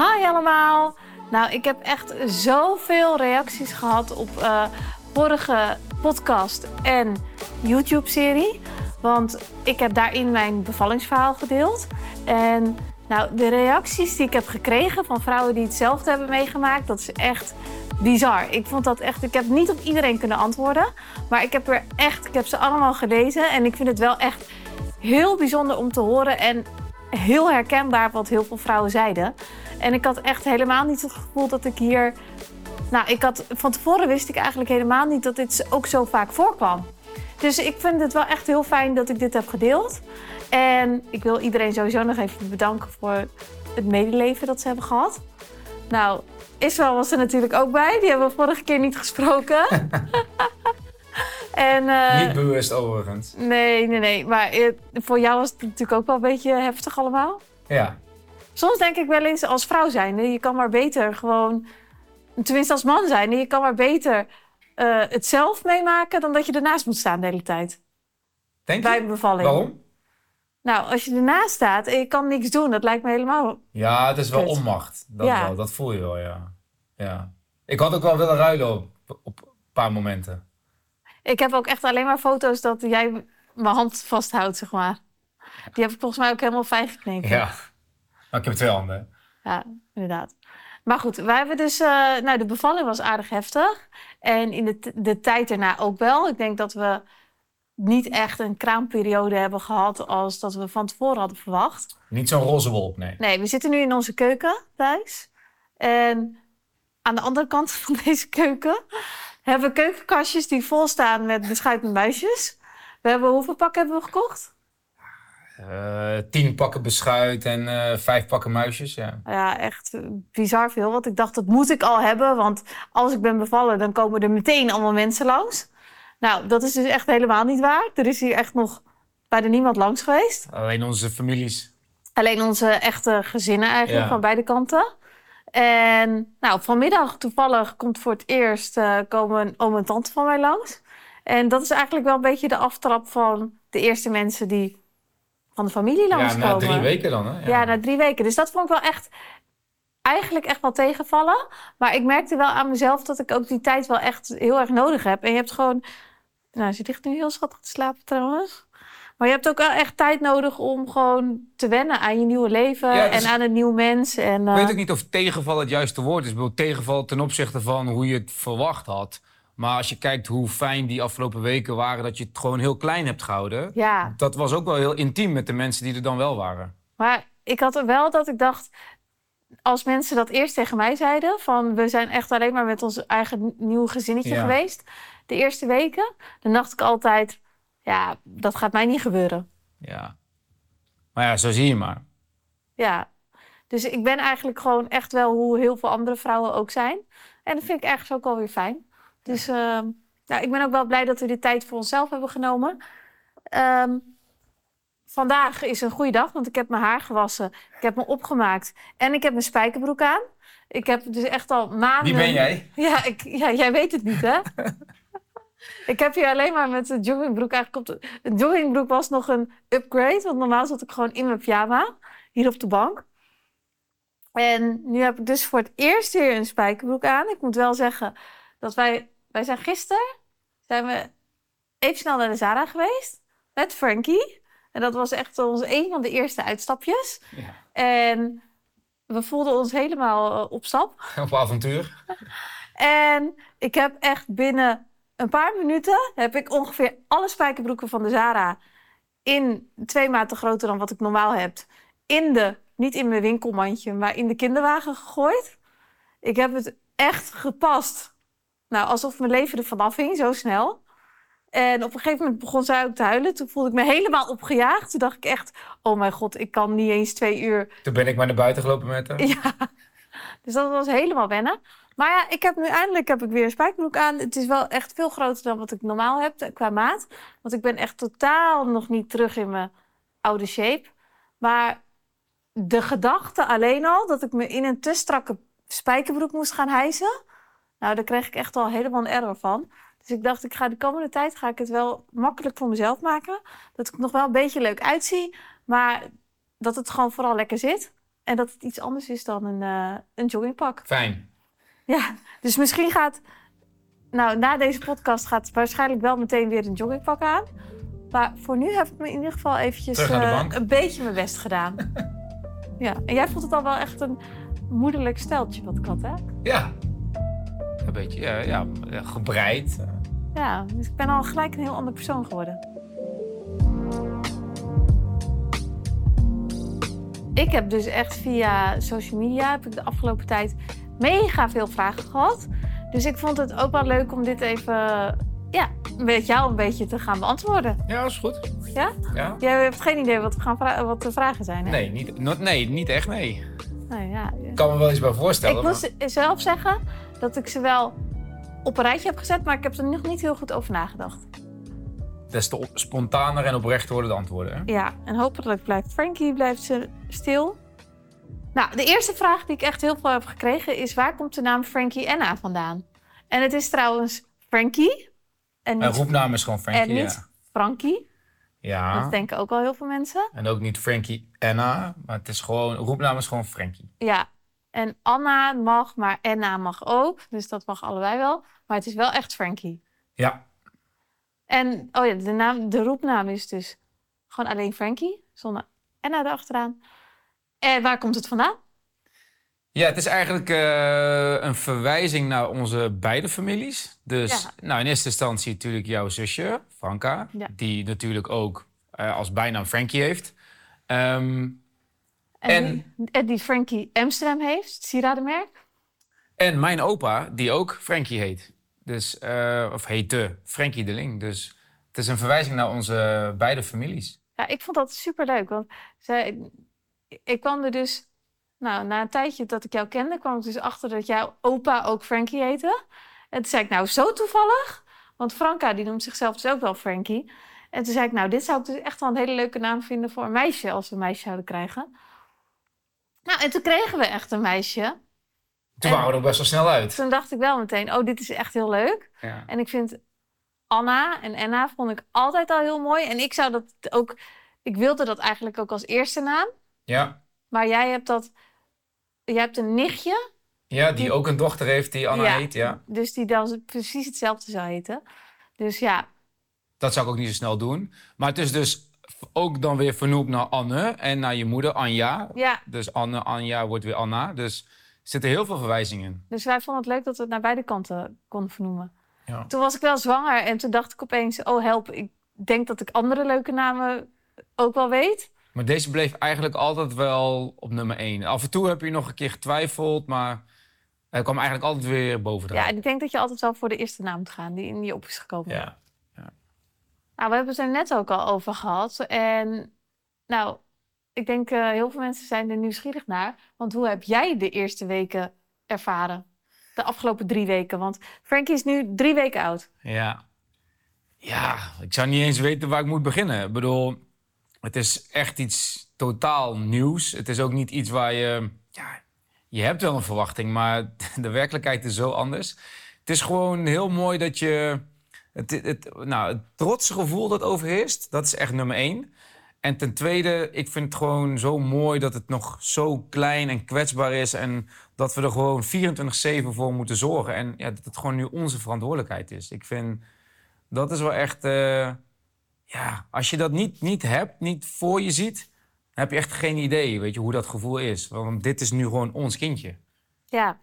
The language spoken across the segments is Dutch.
Hi allemaal. Nou, ik heb echt zoveel reacties gehad op uh, vorige podcast en YouTube-serie. Want ik heb daarin mijn bevallingsverhaal gedeeld. En nou, de reacties die ik heb gekregen van vrouwen die hetzelfde hebben meegemaakt, dat is echt bizar. Ik vond dat echt. Ik heb niet op iedereen kunnen antwoorden. Maar ik heb er echt. Ik heb ze allemaal gelezen. En ik vind het wel echt heel bijzonder om te horen. En heel herkenbaar wat heel veel vrouwen zeiden. En ik had echt helemaal niet het gevoel dat ik hier. Nou, ik had, van tevoren wist ik eigenlijk helemaal niet dat dit ook zo vaak voorkwam. Dus ik vind het wel echt heel fijn dat ik dit heb gedeeld. En ik wil iedereen sowieso nog even bedanken voor het medeleven dat ze hebben gehad. Nou, Israël was er natuurlijk ook bij. Die hebben we vorige keer niet gesproken. en, uh, niet bewust overigens. Nee, nee, nee. Maar uh, voor jou was het natuurlijk ook wel een beetje heftig allemaal. Ja. Soms denk ik wel eens als vrouw zijn, je kan maar beter gewoon, tenminste als man zijn, je kan maar beter uh, het zelf meemaken dan dat je ernaast moet staan de hele tijd. Denk Bij je? een bevalling. Waarom? Nou, als je ernaast staat en je kan niks doen, dat lijkt me helemaal. Ja, het is wel kut. onmacht. Dat, Ja. wel, dat voel je wel, ja. ja. Ik had ook wel willen ruilen op, op een paar momenten. Ik heb ook echt alleen maar foto's dat jij mijn hand vasthoudt, zeg maar. Die heb ik volgens mij ook helemaal fijn geknepen. Ja. Maar ik heb twee handen. Ja, inderdaad. Maar goed, wij hebben dus... eh, nou, de bevalling was aardig heftig. En in de, de tijd erna ook wel. Ik denk dat we niet echt een kraamperiode hebben gehad... als dat we van tevoren hadden verwacht. Niet zo'n roze wolk, nee. Nee, we zitten nu in onze keuken thuis. En aan de andere kant van deze keuken... hebben we keukenkastjes die vol staan met beschuit met muisjes. We hebben, hoeveel pakken hebben we gekocht? Eh, tien pakken beschuit en eh, vijf pakken muisjes, ja. Ja, echt bizar veel. Want ik dacht, dat moet ik al hebben. Want als ik ben bevallen, dan komen er meteen allemaal mensen langs. Nou, dat is dus echt helemaal niet waar. Er is hier echt nog bijna niemand langs geweest. Alleen onze families. Alleen onze echte gezinnen eigenlijk, Ja. van beide kanten. En nou, vanmiddag toevallig komt voor het eerst... eh, komen een oom en tante van mij langs. En dat is eigenlijk wel een beetje de aftrap van de eerste mensen die van de familie Ja, langskomen. na drie weken dan, hè? Ja. na drie weken. Dus dat vond ik wel echt, eigenlijk echt wel tegenvallen. Maar ik merkte wel aan mezelf dat ik ook die tijd wel echt heel erg nodig heb. En je hebt gewoon, nou, ze ligt nu heel schattig te slapen trouwens. Maar je hebt ook wel echt tijd nodig om gewoon te wennen aan je nieuwe leven Ja, dus- en aan een nieuw mens. En, Ik eh, weet ook niet of tegenval het juiste woord is. Ik bedoel, tegenval ten opzichte van hoe je het verwacht had. Maar als je kijkt hoe fijn die afgelopen weken waren, dat je het gewoon heel klein hebt gehouden. ja, Dat was ook wel heel intiem met de mensen die er dan wel waren. maar ik had er wel dat ik dacht, als mensen dat eerst tegen mij zeiden, van we zijn echt alleen maar met ons eigen nieuw gezinnetje Ja. geweest, de eerste weken, dan dacht ik altijd, ja, dat gaat mij niet gebeuren. Ja. Maar ja, zo zie je maar. Ja, dus ik ben eigenlijk gewoon echt wel hoe heel veel andere vrouwen ook zijn. En dat vind ik ergens ook alweer fijn. Dus ehm, ja, ik ben ook wel blij dat we dit tijd voor onszelf hebben genomen. Ehm, vandaag is een goede dag, want ik heb mijn haar gewassen. Ik heb me opgemaakt en ik heb mijn spijkerbroek aan. Ik heb dus echt al maanden... Wie ben jij? Ja, ik, ja, jij weet het niet, hè? ik heb hier alleen maar met de joggingbroek eigenlijk op de... De joggingbroek was nog een upgrade, want normaal zat ik gewoon in mijn pyjama, hier op de bank. En nu heb ik dus voor het eerst weer een spijkerbroek aan. Ik moet wel zeggen dat wij... Wij zijn gisteren, zijn we even snel naar de Zara geweest, met Frankie. En dat was echt ons een van de eerste uitstapjes. Ja. En we voelden ons helemaal eh, op stap. Op avontuur. En ik heb echt binnen een paar minuten heb ik ongeveer alle spijkerbroeken van de Zara in twee maten groter dan wat ik normaal heb. In de, niet in mijn winkelmandje, maar in de kinderwagen gegooid. Ik heb het echt gepast. Nou, alsof mijn leven er vanaf hing, zo snel. En op een gegeven moment begon zij ook te huilen. Toen voelde ik me helemaal opgejaagd. Toen dacht ik echt, oh mijn god, ik kan niet eens twee uur Toen ben ik maar naar buiten gelopen met haar. ja, dus dat was helemaal wennen. Maar ja, ik heb nu eindelijk heb ik weer een spijkerbroek aan. Het is wel echt veel groter dan wat ik normaal heb eh, qua maat. Want ik ben echt totaal nog niet terug in mijn oude shape. Maar de gedachte alleen al dat ik me in een te strakke spijkerbroek moest gaan hijsen. Nou, daar kreeg ik echt al helemaal een error van. Dus ik dacht, ik ga de komende tijd ga ik het wel makkelijk voor mezelf maken. Dat ik nog wel een beetje leuk uitzie. Maar dat het gewoon vooral lekker zit. En dat het iets anders is dan een, eh, een joggingpak. Fijn. Ja, dus misschien gaat... Nou, na deze podcast gaat waarschijnlijk wel meteen weer een joggingpak aan. Maar voor nu heb ik me in ieder geval eventjes eh, een beetje mijn best gedaan. ja, en jij vond het al wel echt een moederlijk steltje wat ik had, hè? Ja. Een beetje, ja, ja. Gebreid. Ja, dus ik ben al gelijk een heel ander persoon geworden. Ik heb dus echt via social media heb ik de afgelopen tijd mega veel vragen gehad. Dus ik vond het ook wel leuk om dit even ja, met jou een beetje te gaan beantwoorden. Ja, is goed. Ja? Ja? Jij hebt geen idee wat, we gaan wat de vragen zijn, hè? Nee, niet, nee, niet echt, nee. Nou ja, Ik kan me wel iets bij voorstellen. ik moet zelf zeggen dat ik ze wel op een rijtje heb gezet, maar ik heb er nog niet heel goed over nagedacht. Des te spontaner en oprechter worden de antwoorden. Hè? Ja, en hopelijk blijft Frankie blijft stil. Nou, de eerste vraag die ik echt heel veel heb gekregen is... waar komt de naam Frankie Anna vandaan? En het is trouwens Frankie en Mijn niet, roepnaam is gewoon en Frankie. niet Ja. Frankie. ja. Dat denken ook wel heel veel mensen. En ook niet Frankie Anna. Maar het is gewoon, roepnaam is gewoon Frankie. Ja, en Anna mag, maar Anna mag ook. Dus dat mag allebei wel. Maar het is wel echt Frankie. Ja. En oh ja, de, naam, de roepnaam is dus gewoon alleen Frankie. Zonder Anna erachteraan. En waar komt het vandaan? Ja, het is eigenlijk eh, een verwijzing naar onze beide families. Dus Ja. nou, in eerste instantie natuurlijk jouw zusje, Franka. Ja. Die natuurlijk ook eh, als bijnaam Frankie heeft. Ehm, En, En- Die, en die Frankie Amsterdam heeft, sieradenmerk. en mijn opa, die ook Frankie heet. Dus, eh, of heette Frankie de Ling. Dus het is een verwijzing naar onze beide families. Ja, ik vond dat super leuk. Want zij, ik kwam er dus, nou, na een tijdje dat ik jou kende, kwam ik dus achter dat jouw opa ook Frankie heette. En toen zei ik, nou, zo toevallig. Want Franka, die noemt zichzelf dus ook wel Frankie. En toen zei ik, nou, dit zou ik dus echt wel een hele leuke naam vinden voor een meisje, als we een meisje zouden krijgen. Nou, en toen kregen we echt een meisje. Toen En- waren we er best wel snel uit. Toen dacht ik wel meteen, oh, dit is echt heel leuk. Ja. En ik vind Anna en Anna vond ik altijd al heel mooi. En ik zou dat ook, ik wilde dat eigenlijk ook als eerste naam. Ja. Maar jij hebt dat, jij hebt een nichtje, Ja, die Die- ook een dochter heeft die Anna Ja. heet. Ja. dus die dan precies hetzelfde zou heten. Dus ja, Dat zou ik ook niet zo snel doen. Maar het is dus ook dan weer vernoemd naar Anne en naar je moeder, Anja. ja. Dus Anne, Anja wordt weer Anna. Dus zitten heel veel verwijzingen in. Dus wij vonden het leuk dat we het naar beide kanten konden vernoemen. Ja. Toen was ik wel zwanger en toen dacht ik opeens, oh help, ik denk dat ik andere leuke namen ook wel weet. Maar deze bleef eigenlijk altijd wel op nummer 1. Af en toe heb je nog een keer getwijfeld, maar hij kwam eigenlijk altijd weer Ja, bovenaan. en ik denk dat je altijd wel voor de eerste naam moet gaan die in je op is gekomen. Ja. Nou, we hebben het er net ook al over gehad. En nou, ik denk eh, heel veel mensen zijn er nieuwsgierig naar. Want hoe heb jij de eerste weken ervaren? De afgelopen drie weken. Want Frankie is nu drie weken oud. Ja. Ja, ik zou niet eens weten waar ik moet beginnen. Ik bedoel, het is echt iets totaal nieuws. Het is ook niet iets waar je... Ja, je hebt wel een verwachting, maar de werkelijkheid is zo anders. Het is gewoon heel mooi dat je... Het, het, nou, het trotse gevoel dat overheerst, dat is echt nummer één. En ten tweede, ik vind het gewoon zo mooi dat het nog zo klein en kwetsbaar is. En dat we er gewoon 24-7 voor moeten zorgen. En ja, dat het gewoon nu onze verantwoordelijkheid is. Ik vind, dat is wel echt... eh, ja, als je dat niet, niet hebt, niet voor je ziet... dan heb je echt geen idee, weet je, hoe dat gevoel is. Want dit is nu gewoon ons kindje. Ja.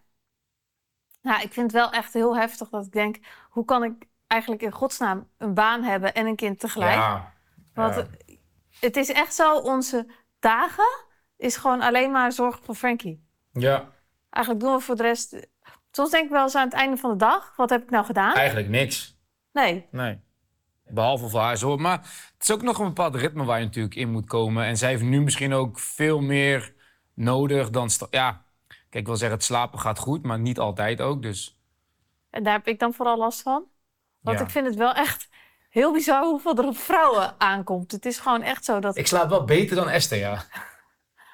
Nou, ik vind het wel echt heel heftig dat ik denk... hoe kan ik eigenlijk in godsnaam een baan hebben en een kind tegelijk? Ja. Want Ja. Het is echt zo, onze dagen is gewoon alleen maar zorgen voor Frankie. ja, Eigenlijk doen we voor de rest... Soms denk ik wel eens aan het einde van de dag, wat heb ik nou gedaan? eigenlijk niks. Nee, Nee. Behalve voor haar zorg. Maar het is ook nog een bepaald ritme waar je natuurlijk in moet komen. En zij heeft nu misschien ook veel meer nodig dan... Ja, kijk, ik wil zeggen, het slapen gaat goed, maar niet altijd ook. Dus en daar heb ik dan vooral last van. Want Ja. ik vind het wel echt heel bizar hoeveel er op vrouwen aankomt. Het is gewoon echt zo dat... Ik slaap wel beter dan Esther, ja.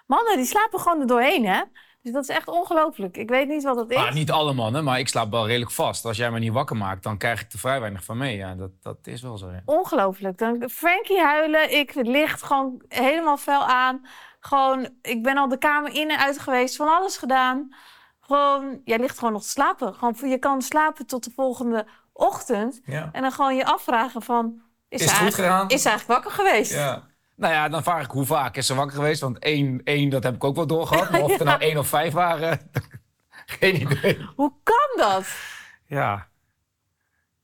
Mannen, die slapen gewoon er doorheen, hè? Dus dat is echt ongelooflijk. Ik weet niet wat dat is. Maar niet alle mannen, maar ik slaap wel redelijk vast. Als jij me niet wakker maakt, dan krijg ik er vrij weinig van mee. Ja, dat, dat is wel zo, ja. Ongelooflijk. Dan Frankie huilen, ik licht gewoon helemaal fel aan. Gewoon, ik ben al de kamer in en uit geweest, van alles gedaan. Gewoon, jij ligt gewoon nog te slapen. Gewoon, je kan slapen tot de volgende ochtend. Ja. En dan gewoon je afvragen van... Is ze het goed eigenlijk-? Is ze eigenlijk wakker geweest? Ja. Nou ja, dan vraag ik hoe vaak is ze wakker geweest. Want één, één dat heb ik ook wel doorgehad. Maar of er nou één of vijf waren, geen idee. Hoe kan dat? Ja,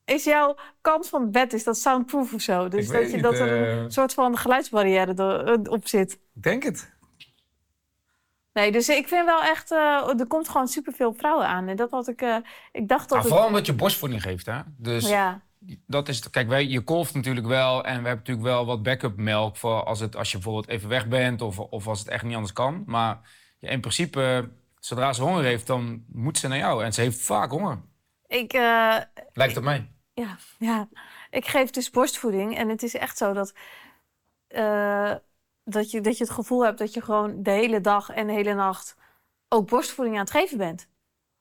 Is jouw kant van bed, is dat soundproof of zo? Dus Ik dat, je, dat er eh. een soort van geluidsbarrière eh, op zit. ik denk het. Nee, dus ik vind wel echt... eh, er komt gewoon superveel vrouwen aan. En dat had ik... eh, ik dacht dat Nou, het... vooral omdat je borstvoeding geeft, hè. Dus Ja, dat is, het. kijk, wij, je kolft natuurlijk wel. En we hebben natuurlijk wel wat backup melk voor als, het, als je bijvoorbeeld even weg bent. Of, of als het echt niet anders kan. Maar ja, in principe, zodra ze honger heeft, dan moet ze naar jou. En ze heeft vaak honger. ik... eh, Lijkt op mij. Ja, ja, ik geef dus borstvoeding. En het is echt zo dat, dat, je, dat je het gevoel hebt dat je gewoon de hele dag en de hele nacht ook borstvoeding aan het geven bent.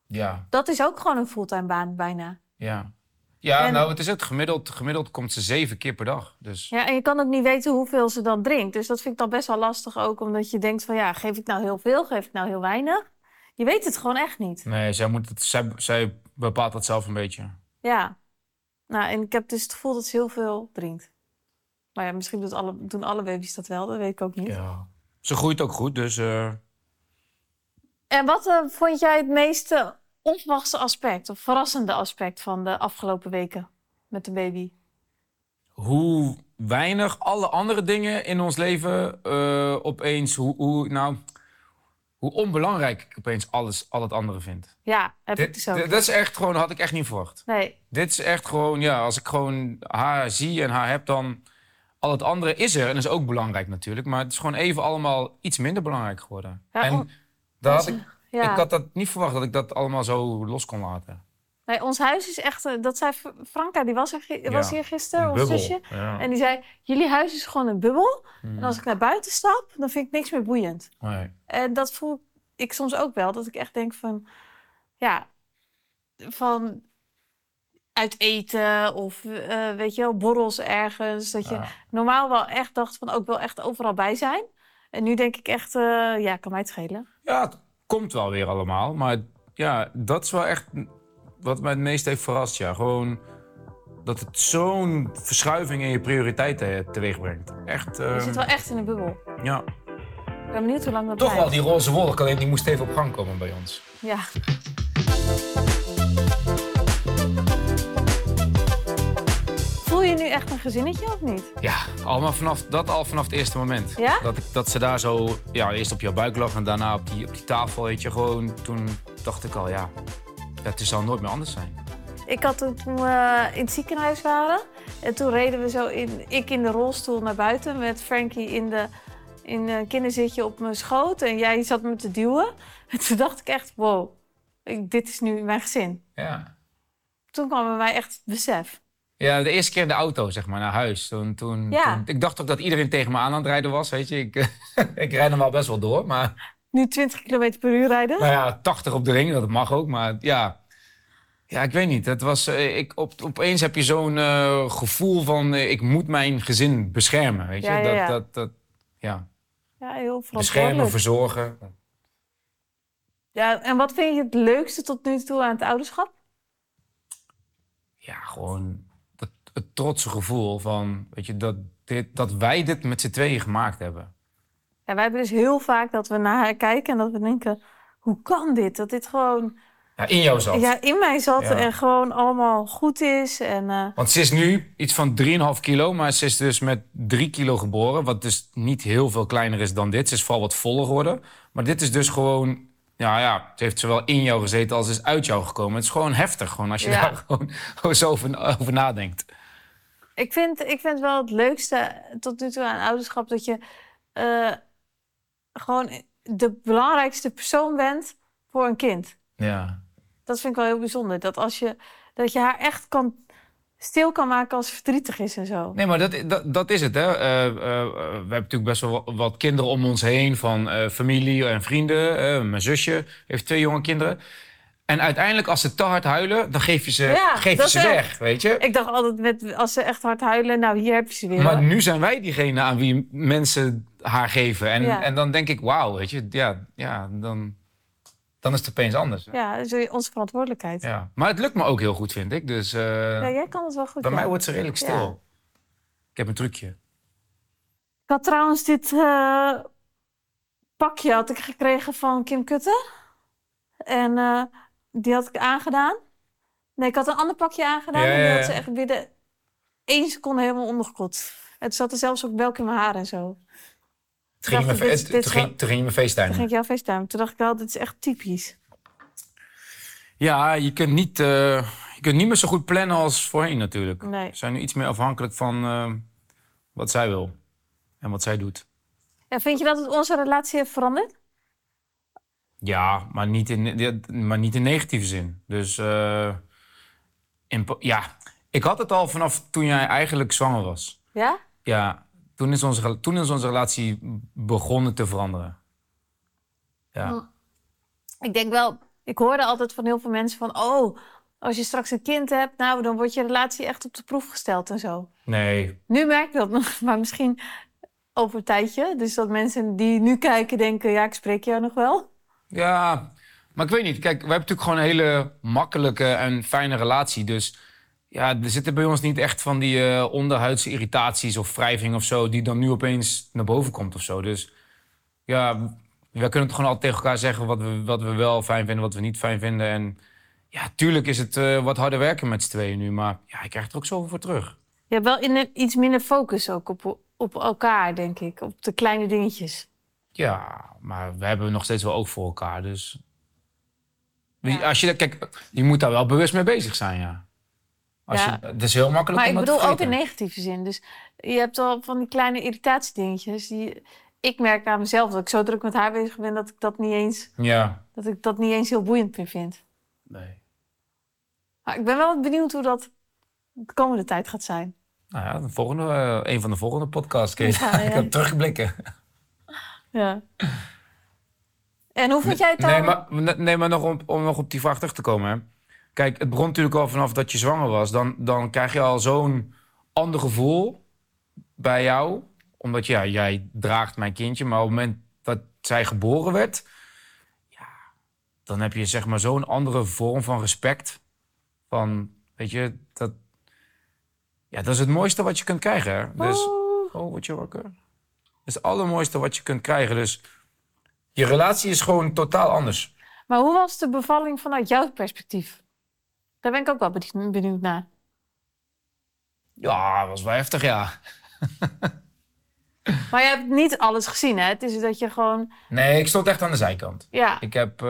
Ja. Dat is ook gewoon een fulltime baan bijna. Ja. Ja, En- nou, het is het. Gemiddeld, gemiddeld komt ze zeven keer per dag. Dus Ja, en je kan ook niet weten hoeveel ze dan drinkt. Dus dat vind ik dan best wel lastig ook, omdat je denkt van ja, geef ik nou heel veel, geef ik nou heel weinig? Je weet het gewoon echt niet. nee, zij, moet het, zij, zij bepaalt dat zelf een beetje. Ja. Nou, en ik heb dus het gevoel dat ze heel veel drinkt. Maar ja, misschien doet alle, doen alle baby's dat wel, dat weet ik ook niet. Ja. Ze groeit ook goed, dus eh, En wat eh, vond jij het meest onverwachte aspect of verrassende aspect van de afgelopen weken met de baby? hoe weinig alle andere dingen in ons leven eh, opeens, hoe, hoe, nou, hoe onbelangrijk ik opeens alles, al het andere vind. Ja, heb ik Dit, dus ook. dit- dat is echt gewoon, had ik echt niet verwacht. Nee, Dit is echt gewoon, ja, als ik gewoon haar zie en haar heb, dan al het andere is er en is ook belangrijk natuurlijk. Maar het is gewoon even allemaal iets minder belangrijk geworden. Ja, en on- daar had ik, ja. ik had dat niet verwacht dat ik dat allemaal zo los kon laten. nee, ons huis is echt, eh, dat zei Fr- Franka, die was, er, was Ja, hier gisteren, ons zusje. Ja. En die zei, jullie huis is gewoon een bubbel. Mm. En als ik naar buiten stap, dan vind ik niks meer boeiend. Nee. En dat voel ik soms ook wel, dat ik echt denk van, ja, van uit eten of eh, weet je wel, borrels ergens. Dat je Ja. normaal wel echt dacht van ook wel echt overal bij zijn. En nu denk ik echt, eh, ja, kan mij het schelen. Ja, het komt wel weer allemaal. Maar ja, dat is wel echt wat mij het meest heeft verrast. Ja. Gewoon dat het zo'n verschuiving in je prioriteiten teweeg brengt. Echt, Je ehm, zit wel echt in een bubbel. ja. Ik ben benieuwd hoe lang dat Toch wel die roze wolk, alleen die moest even op gang komen bij ons. Ja. Voel je nu echt een gezinnetje of niet? Ja, allemaal vanaf, dat al vanaf het eerste moment. Ja? Dat, dat ze daar zo, ja, eerst op jouw buik lag en daarna op die, op die tafel, weet je, gewoon. Toen dacht ik al, ja, het zal nooit meer anders zijn. Ik had toen, toen we in het ziekenhuis waren. En toen reden we zo in, ik in de rolstoel naar buiten met Frankie in, de, in een kinderzitje op mijn schoot. En jij zat me te duwen. En toen dacht ik echt, wow, ik, dit is nu mijn gezin. Ja. Toen kwam bij mij echt besef. Ja, de eerste keer in de auto, zeg maar, naar huis. Toen, toen, Ja. toen- ik dacht ook dat iedereen tegen me aan aan het rijden was, weet je. Ik, Ik rijd hem al best wel door, maar Nu 20 km per uur rijden. Nou ja, 80 op de ring, dat mag ook. Maar ja, ja ik weet niet. Het was, eh, ik, op, opeens heb je zo'n eh, gevoel van... eh, ik moet mijn gezin beschermen, weet je. Ja. Dat, dat, dat, ja. Ja, heel beschermen, verzorgen. Ja, en wat vind je het leukste tot nu toe aan het ouderschap? ja, gewoon het, trotse gevoel van... Weet je, dat, dit, dat wij dit met z'n tweeën gemaakt hebben. Ja, wij hebben dus heel vaak dat we naar haar kijken en dat we denken... Hoe kan dit? Dat dit gewoon Ja, in jou zat. ja, in mij zat Ja. en gewoon allemaal goed is. En, eh, Want ze is nu iets van 3,5 kilo, maar ze is dus met 3 kilo geboren. Wat dus niet heel veel kleiner is dan dit. Ze is vooral wat voller geworden. Maar dit is dus gewoon... Ja, ja, het heeft zowel in jou gezeten als is uit jou gekomen. Het is gewoon heftig, gewoon als je Ja. daar gewoon, gewoon zo over, over nadenkt. Ik, vind, ik vind wel het leukste tot nu toe aan ouderschap dat je eh, gewoon de belangrijkste persoon bent voor een kind. Ja. Dat vind ik wel heel bijzonder. Dat als je, dat je haar echt kan stil kan maken als het verdrietig is en zo. Nee, maar dat, dat, dat is het. Hè. Eh, eh, we hebben natuurlijk best wel wat- kinderen om ons heen van familie en vrienden. Mijn zusje heeft twee jonge kinderen. En uiteindelijk, als ze te hard huilen, dan geef je ze, Ja, geef je ze weg, weet je? Ik dacht altijd, met, als ze echt hard huilen, nou hier heb je ze weer. Maar nu zijn wij diegene aan wie mensen haar geven. En, Ja. en dan denk ik, wauw, weet je, ja, ja dan, dan is het opeens anders. Ja. Ja, dat is onze verantwoordelijkheid. Ja. Maar het lukt me ook heel goed, vind ik. Dus eh, jij kan het wel goed. bij ja. mij wordt ze redelijk stil. Ja. Ik heb een trucje. Ik had trouwens dit eh, pakje had ik gekregen van Kim Kutte. En eh, die had ik aangedaan. Nee, ik had een ander pakje aangedaan. Ja, en die had ze echt binnen één seconde helemaal ondergekot. Het zat er zelfs ook welk in mijn haar en zo. Toen ging, je me, dit- toen ging, toen ging je me Toen ging ik jou. Toen dacht ik wel, dit is echt typisch. Ja, je kunt, niet, eh, je kunt niet meer zo goed plannen als voorheen natuurlijk. Nee. We zijn nu iets meer afhankelijk van eh, wat zij wil en wat zij doet. Ja, vind je dat het onze relatie heeft veranderd? Ja, maar niet in, maar niet in negatieve zin. Dus eh, in, po- ja, ik had het al vanaf toen jij eigenlijk zwanger was. Ja? Ja, toen is onze, toen is onze relatie begonnen te veranderen. Ja. Ik denk wel, ik hoorde altijd van heel veel mensen van... oh, als je straks een kind hebt, nou, dan wordt je relatie echt op de proef gesteld en zo. Nee, Nu merk ik dat nog, maar misschien over een tijdje. Dus dat mensen die nu kijken denken, ja, ik spreek jou nog wel. Ja, maar ik weet niet. Kijk, we hebben natuurlijk gewoon een hele makkelijke en fijne relatie. Dus ja, er zitten bij ons niet echt van die eh, onderhuidse irritaties of wrijving of zo... die dan nu opeens naar boven komt of zo. Dus ja, we kunnen het gewoon altijd tegen elkaar zeggen... wat we, wat we wel fijn vinden, wat we niet fijn vinden. En ja, tuurlijk is het eh, wat harder werken met z'n tweeën nu. Maar ja, je krijgt er ook zoveel voor terug. Hebt wel in een, iets minder focus ook op, op elkaar, denk ik. Op de kleine dingetjes. Ja, maar we hebben nog steeds wel oog voor elkaar, dus... Ja. Als je, kijk, je moet daar wel bewust mee bezig zijn, ja. Als Ja. je, het is heel makkelijk Maar om ik bedoel ook in negatieve zin. Dus je hebt wel van die kleine irritatiedingetjes. Die, ik merk aan mezelf dat ik zo druk met haar bezig ben... dat ik dat niet eens, Ja. dat ik dat niet eens heel boeiend meer vind. Nee. Maar ik ben wel benieuwd hoe dat de komende tijd gaat zijn. Nou ja, de volgende, eh, een van de volgende podcasts kun je Ja, ja. terugblikken. Ja. En hoe vond jij het dan? Nee, maar, nee, maar nog om, om nog op die vraag terug te komen. Hè. Kijk, het begon natuurlijk al vanaf dat je zwanger was. Dan, dan krijg je al zo'n ander gevoel bij jou. Omdat ja, jij draagt mijn kindje. Maar op het moment dat zij geboren werd... Ja, dan heb je zeg maar zo'n andere vorm van respect. Van, weet je, dat... Ja, dat is het mooiste wat je kunt krijgen. Hè. Dus, Oh. oh, word je wakker? Is het allermooiste wat je kunt krijgen. Dus je relatie is gewoon totaal anders. Maar hoe was de bevalling vanuit jouw perspectief? Daar ben ik ook wel benieuwd- benieuwd naar. Ja, dat was wel heftig, ja. Maar je hebt niet alles gezien, hè? Het is dat je gewoon... Nee, ik stond echt aan de zijkant. Ja, Ik heb, eh,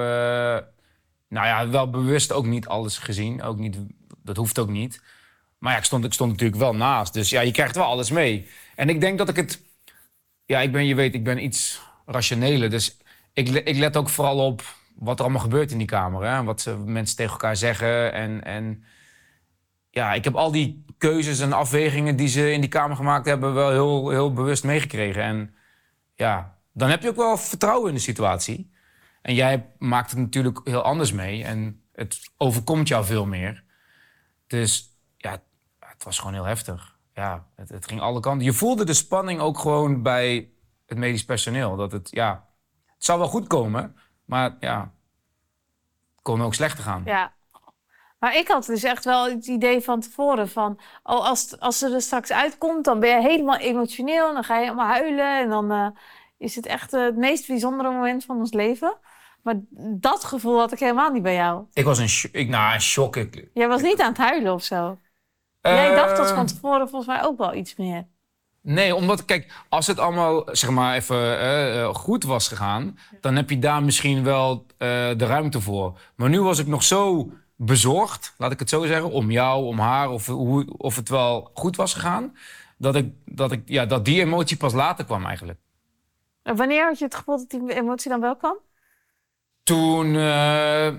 nou ja, wel bewust ook niet alles gezien. Ook niet, dat hoeft ook niet. Maar ja, ik stond, ik stond natuurlijk wel naast. Dus ja, je krijgt wel alles mee. En ik denk dat ik het... Ja, ik ben, je weet, ik ben iets rationeler. Dus ik, ik let ook vooral op wat er allemaal gebeurt in die kamer. Hè? Wat ze, mensen tegen elkaar zeggen. En, en ja, ik heb al die keuzes en afwegingen die ze in die kamer gemaakt hebben... wel heel, heel bewust meegekregen. En ja, dan heb je ook wel vertrouwen in de situatie. En jij maakt het natuurlijk heel anders mee. En het overkomt jou veel meer. Dus ja, het was gewoon heel heftig. Ja, het, het ging alle kanten. Je voelde de spanning ook gewoon bij het medisch personeel. Dat het, ja, het zou wel goed komen. Maar ja, het kon ook slechter gaan. ja. Maar ik had dus echt wel het idee van tevoren van... Oh, als, als ze er straks uitkomt, dan ben je helemaal emotioneel. Dan ga je helemaal huilen. En dan eh, is het echt eh, het meest bijzondere moment van ons leven. Maar dat gevoel had ik helemaal niet bij jou. Ik was een, ik, nou, een shock. Ik, Jij was niet aan het huilen of zo. Jij dacht dat Eh, van tevoren volgens mij ook wel iets meer. Nee, omdat, kijk, als het allemaal, zeg maar, even eh, eh, goed was gegaan... dan heb je daar misschien wel eh, de ruimte voor. Maar nu was ik nog zo bezorgd, laat ik het zo zeggen... om jou, om haar, of, hoe, of het wel goed was gegaan... dat, ik, dat, ik, ja, dat die emotie pas later kwam eigenlijk. En wanneer had je het gevoel dat die emotie dan wel kwam? Toen, eh,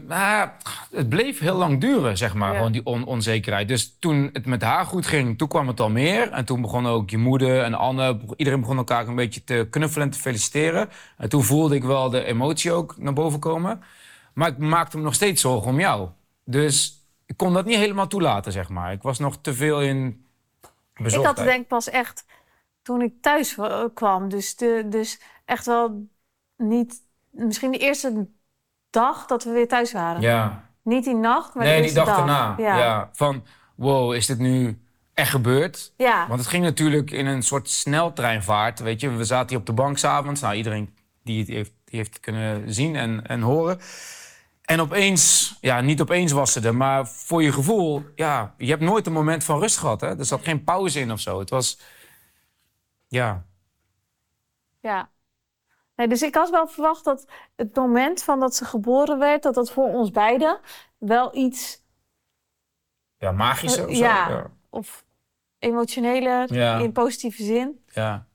nou, het bleef heel lang duren, zeg maar, Ja. gewoon die on- onzekerheid. Dus toen het met haar goed ging, toen kwam het al meer. En toen begon ook je moeder en Anne, iedereen begon elkaar een beetje te knuffelen en te feliciteren. En toen voelde ik wel de emotie ook naar boven komen. Maar ik maakte me nog steeds zorgen om jou. Dus ik kon dat niet helemaal toelaten, zeg maar. Ik was nog te veel in Ik bezorgdheid. had het denk ik pas echt toen ik thuis eh, kwam. Dus, de, dus echt wel niet... Misschien de eerste dag dat we weer thuis waren. Ja. Niet die nacht, maar Nee, die dag daarna. Ja. Ja, van wow, is dit nu echt gebeurd? Ja. Want het ging natuurlijk in een soort sneltreinvaart. Weet je, we zaten hier op de bank s'avonds. Nou, iedereen die het heeft, die heeft kunnen zien en, en horen. En opeens, ja, niet opeens was ze er, maar voor je gevoel, ja, je hebt nooit een moment van rust gehad. Hè? Er zat geen pauze in of zo. Het was, ja, Ja. Nee, dus ik had wel verwacht dat het moment van dat ze geboren werd, dat dat voor ons beiden wel iets Ja, magischer of zo. Ja. Ja. of emotioneler Ja. in positieve zin. ja.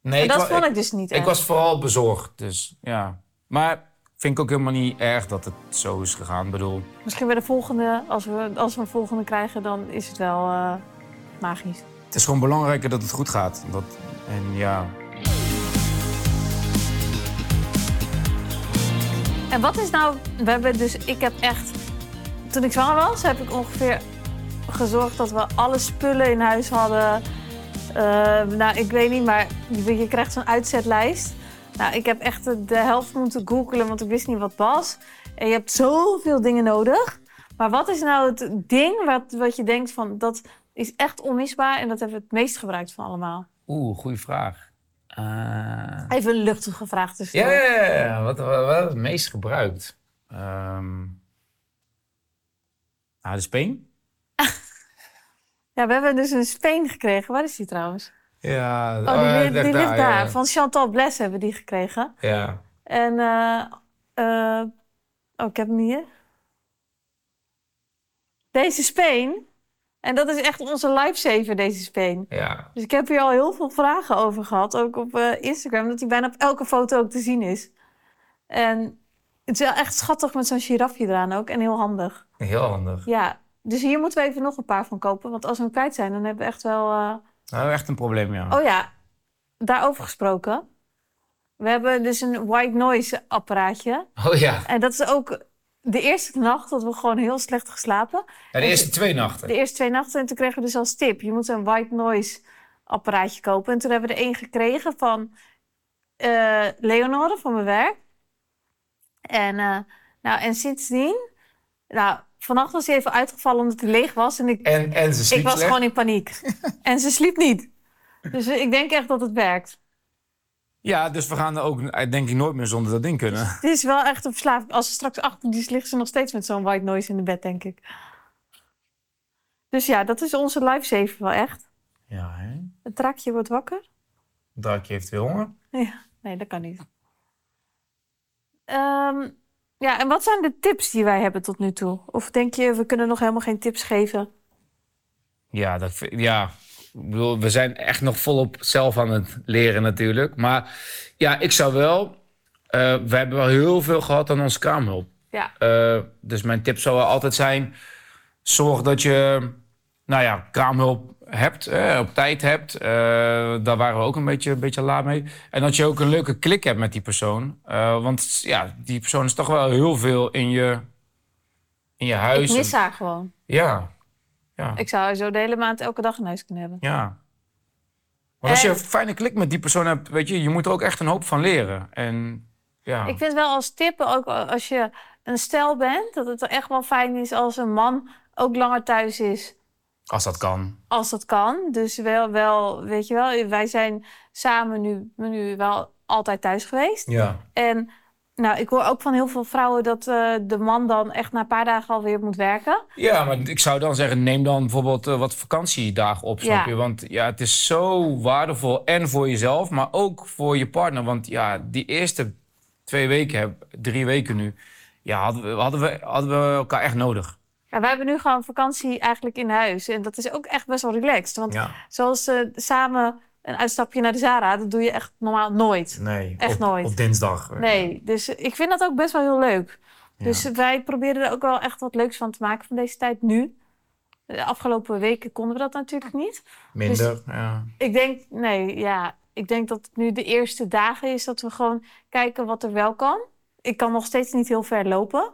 Nee, en dat vond ik dus niet ik was vooral bezorgd. Dus ja. Maar vind ik ook helemaal niet erg dat het zo is gegaan. Ik bedoel, Misschien bij de volgende, als we, als we een volgende krijgen, dan is het wel eh, magisch. het is gewoon belangrijker dat het goed gaat. Dat, en ja, En wat is nou, we hebben dus, ik heb echt, toen ik zwanger was, heb ik ongeveer gezorgd dat we alle spullen in huis hadden. Eh, nou, ik weet niet, maar je, krijgt zo'n uitzetlijst. Nou, ik heb echt de, de helft moeten googelen, want ik wist niet wat was. En je hebt zoveel dingen nodig. Maar wat is nou het ding wat, wat je denkt van, dat is echt onmisbaar en dat hebben we het meest gebruikt van allemaal? oeh, goede vraag. Even een luchtige vraag Ja, ja, ja, ja. Wat, wat, wat het meest gebruikt? Ehm ah, de speen? Ja, we hebben dus een speen gekregen. Waar is die trouwens? Ja, Oh, die, die ligt daar. ja. Van Chantal Bles hebben we die gekregen. Ja. En, eh, eh, oh, ik heb hem hier. Deze speen. En dat is echt onze lifesaver, deze speen. ja. Dus ik heb hier al heel veel vragen over gehad. Ook op eh, Instagram. Dat hij bijna op elke foto ook te zien is. En het is wel echt schattig met zo'n girafje eraan ook. En heel handig. Heel handig. Ja, dus hier moeten we even nog een paar van kopen. Want als we hem kwijt zijn, dan hebben we echt wel... eh, Nou, echt een probleem, ja. Oh ja, daarover gesproken. We hebben dus een white noise apparaatje. Oh ja. En dat is ook de eerste nacht dat we gewoon heel slecht geslapen. ja de eerste twee nachten. De eerste twee nachten. En toen kregen we dus als tip, je moet een white noise apparaatje kopen. En toen hebben we er één gekregen van eh Leonore van mijn werk. En, eh, nou, en sindsdien, nou, vannacht was hij even uitgevallen omdat hij leeg was. En ik, En, en ze sliep ik was slecht. gewoon in paniek. en ze sliep niet. Dus ik denk echt dat het werkt. Ja, dus we gaan er ook eh, denk ik nooit meer zonder dat ding kunnen. Het is wel echt een verslaving. Als ze straks achter die is, ligt ze nog steeds met zo'n white noise in de bed, denk ik. Dus ja, dat is onze lifesaver wel echt. Ja, hè? Het draakje wordt wakker. Draakje heeft weer honger. Ja, nee, dat kan niet. Ehm, ja, en wat zijn de tips die wij hebben tot nu toe? Of denk je, we kunnen nog helemaal geen tips geven? Ja, dat, vind- ja. Bedoel, we zijn echt nog volop zelf aan het leren natuurlijk. Maar ja, ik zou wel... eh, we hebben wel heel veel gehad aan onze kraamhulp. Ja, Eh, dus mijn tip zou wel altijd zijn... zorg dat je, nou ja, kraamhulp hebt, eh, op tijd hebt. Daar waren we ook een beetje, een beetje laat mee. En dat je ook een leuke klik hebt met die persoon. Want ja, die persoon is toch wel heel veel in je, in je huis. ik mis haar gewoon. Ja, ja, Ik zou zo de hele maand elke dag in huis kunnen hebben. ja. Want als je En- een fijne klik met die persoon hebt, weet je, je moet er ook echt een hoop van leren. En ja, Ik vind wel als tip, ook als je een stel bent, dat het echt wel fijn is als een man ook langer thuis is. als dat kan. Als dat kan. Dus wel, wel weet je wel, wij zijn samen nu, nu wel altijd thuis geweest. Ja. En nou, ik hoor ook van heel veel vrouwen dat eh, de man dan echt na een paar dagen alweer moet werken. Ja, maar ik zou dan zeggen, neem dan bijvoorbeeld eh, wat vakantiedagen op, snap Ja. je? Want ja, het is zo waardevol en voor jezelf, maar ook voor je partner. Want ja, die eerste twee weken, drie weken nu, ja, hadden we, hadden we, hadden we elkaar echt nodig. Ja, wij hebben nu gewoon vakantie eigenlijk in huis. En dat is ook echt best wel relaxed. Want Ja. zoals ze samen een uitstapje naar de Zara. Dat doe je echt normaal nooit. Nee, Echt op, nooit. Op dinsdag. Nee, dus ik vind dat ook best wel heel leuk. Ja. Dus wij proberen er ook wel echt wat leuks van te maken van deze tijd nu. De afgelopen weken konden we dat natuurlijk niet. Minder, ja. Ik denk, nee, ja, ik denk dat het nu de eerste dagen is dat we gewoon kijken wat er wel kan. Ik kan nog steeds niet heel ver lopen.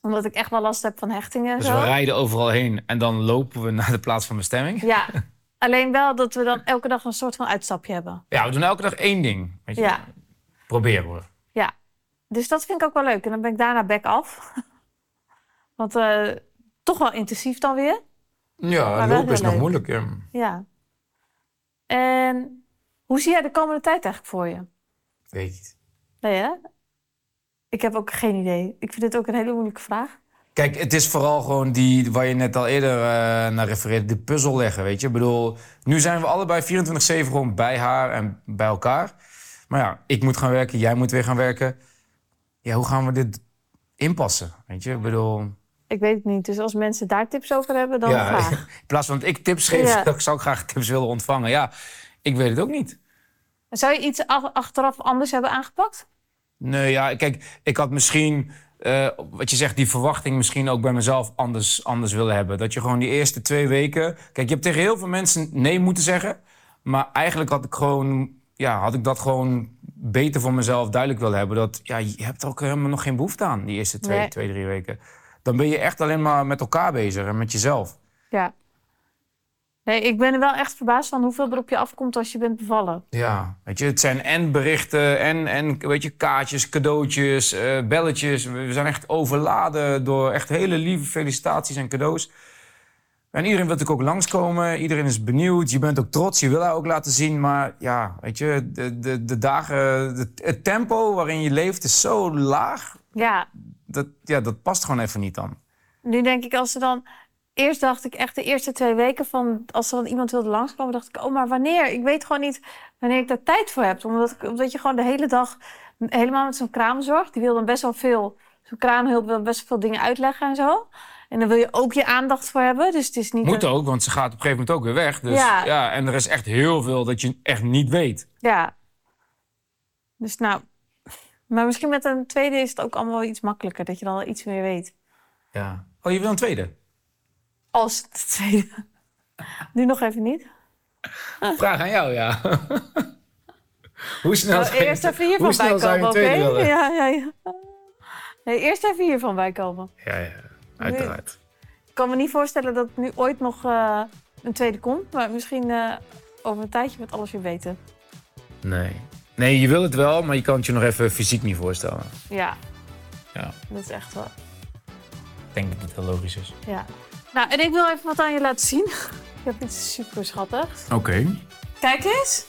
Omdat ik echt wel last heb van hechtingen en Dus zo. we rijden overal heen en dan lopen we naar de plaats van bestemming. Ja, alleen wel dat we dan elke dag een soort van uitstapje hebben. Ja, we doen elke dag één ding. Weet je? Ja, Proberen we. ja. Dus dat vind ik ook wel leuk. En dan ben ik daarna back af. Want eh, toch wel intensief dan weer. Ja, lopen is nog leuk. moeilijk. Ja. Ja. En hoe zie jij de komende tijd eigenlijk voor je? Weet niet. Nee, hè? Ik heb ook geen idee. Ik vind dit ook een hele moeilijke vraag. Kijk, het is vooral gewoon die, waar je net al eerder eh, naar refereerde, de puzzel leggen, weet je. Ik bedoel, nu zijn we allebei 24-7 gewoon bij haar en bij elkaar. Maar ja, ik moet gaan werken, jij moet weer gaan werken. Ja, hoe gaan we dit inpassen, weet je? Ik bedoel, Ik weet het niet. Dus als mensen daar tips over hebben, dan ja, graag. in plaats van dat ik tips geef, Ja. zou ik graag tips willen ontvangen. Ja, ik weet het ook niet. Zou je iets ach- achteraf anders hebben aangepakt? Nee, ja, kijk, ik had misschien, eh, wat je zegt, die verwachting misschien ook bij mezelf anders, anders willen hebben. Dat je gewoon die eerste twee weken. Kijk, je hebt tegen heel veel mensen nee moeten zeggen. Maar eigenlijk had ik gewoon, ja, had ik dat gewoon beter voor mezelf duidelijk willen hebben. Dat ja, je hebt er ook helemaal nog geen behoefte aan, die eerste twee, Nee. twee, drie weken. Dan ben je echt alleen maar met elkaar bezig en met jezelf. Ja. Nee, ik ben er wel echt verbaasd van hoeveel er op je afkomt als je bent bevallen. Ja, weet je, het zijn en berichten en, en weet je, kaartjes, cadeautjes, eh, belletjes. We we zijn echt overladen door echt hele lieve felicitaties en cadeaus. En iedereen wil natuurlijk ook langskomen. Iedereen is benieuwd. Je bent ook trots. Je wil haar ook laten zien. Maar ja, weet je, de, de, de dagen, de- het tempo waarin je leeft is zo laag. Ja, Dat, ja, dat past gewoon even niet dan. nu denk ik als ze dan... Eerst dacht ik echt de eerste twee weken van... Als er dan iemand wilde langskomen, dacht ik... Oh, maar wanneer? Ik weet gewoon niet wanneer ik daar tijd voor heb. Omdat, ik- omdat je gewoon de hele dag helemaal met zo'n kraamzorg... Die wil dan best wel veel... Zo'n kraamhulp wil best wel veel dingen uitleggen en zo. En dan wil je ook je aandacht voor hebben. Dus het is niet... Moet een- ook, want ze gaat op een gegeven moment ook weer weg. Dus Ja. ja, en er is echt heel veel dat je echt niet weet. Ja. Dus nou... Maar misschien met een tweede is het ook allemaal wel iets makkelijker. Dat je dan al iets meer weet. Ja. Oh, je wil een tweede? Als de tweede. Nu nog even niet. Vraag aan jou, ja. Hoe snel Nou, zou je- eerst even hiervan bijkomen, oké? Ja, ja, ja. Nee, eerst even hiervan bijkomen. Ja, ja, uiteraard. Ik kan me niet voorstellen dat nu ooit nog eh, een tweede komt. Maar misschien eh, over een tijdje wordt alles weer beter. Nee. Nee, je wil het wel, maar je kan het je nog even fysiek niet voorstellen. Ja, Ja, dat is echt wel. ik denk dat het heel logisch is. Ja. Nou, en ik wil even wat aan je laten zien. Ik heb iets super schattigs. Oké. Kijk eens.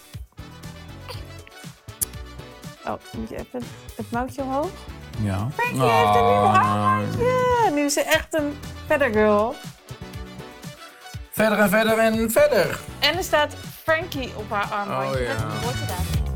Oh, moet je even het mouwtje omhoog? Ja. Frankie heeft een nieuw Ah. armbandje. Nu is ze echt een verder girl. Verder en verder en verder. En er staat Frankie op haar armbandje. Oh, ja. Met een geboortedatum.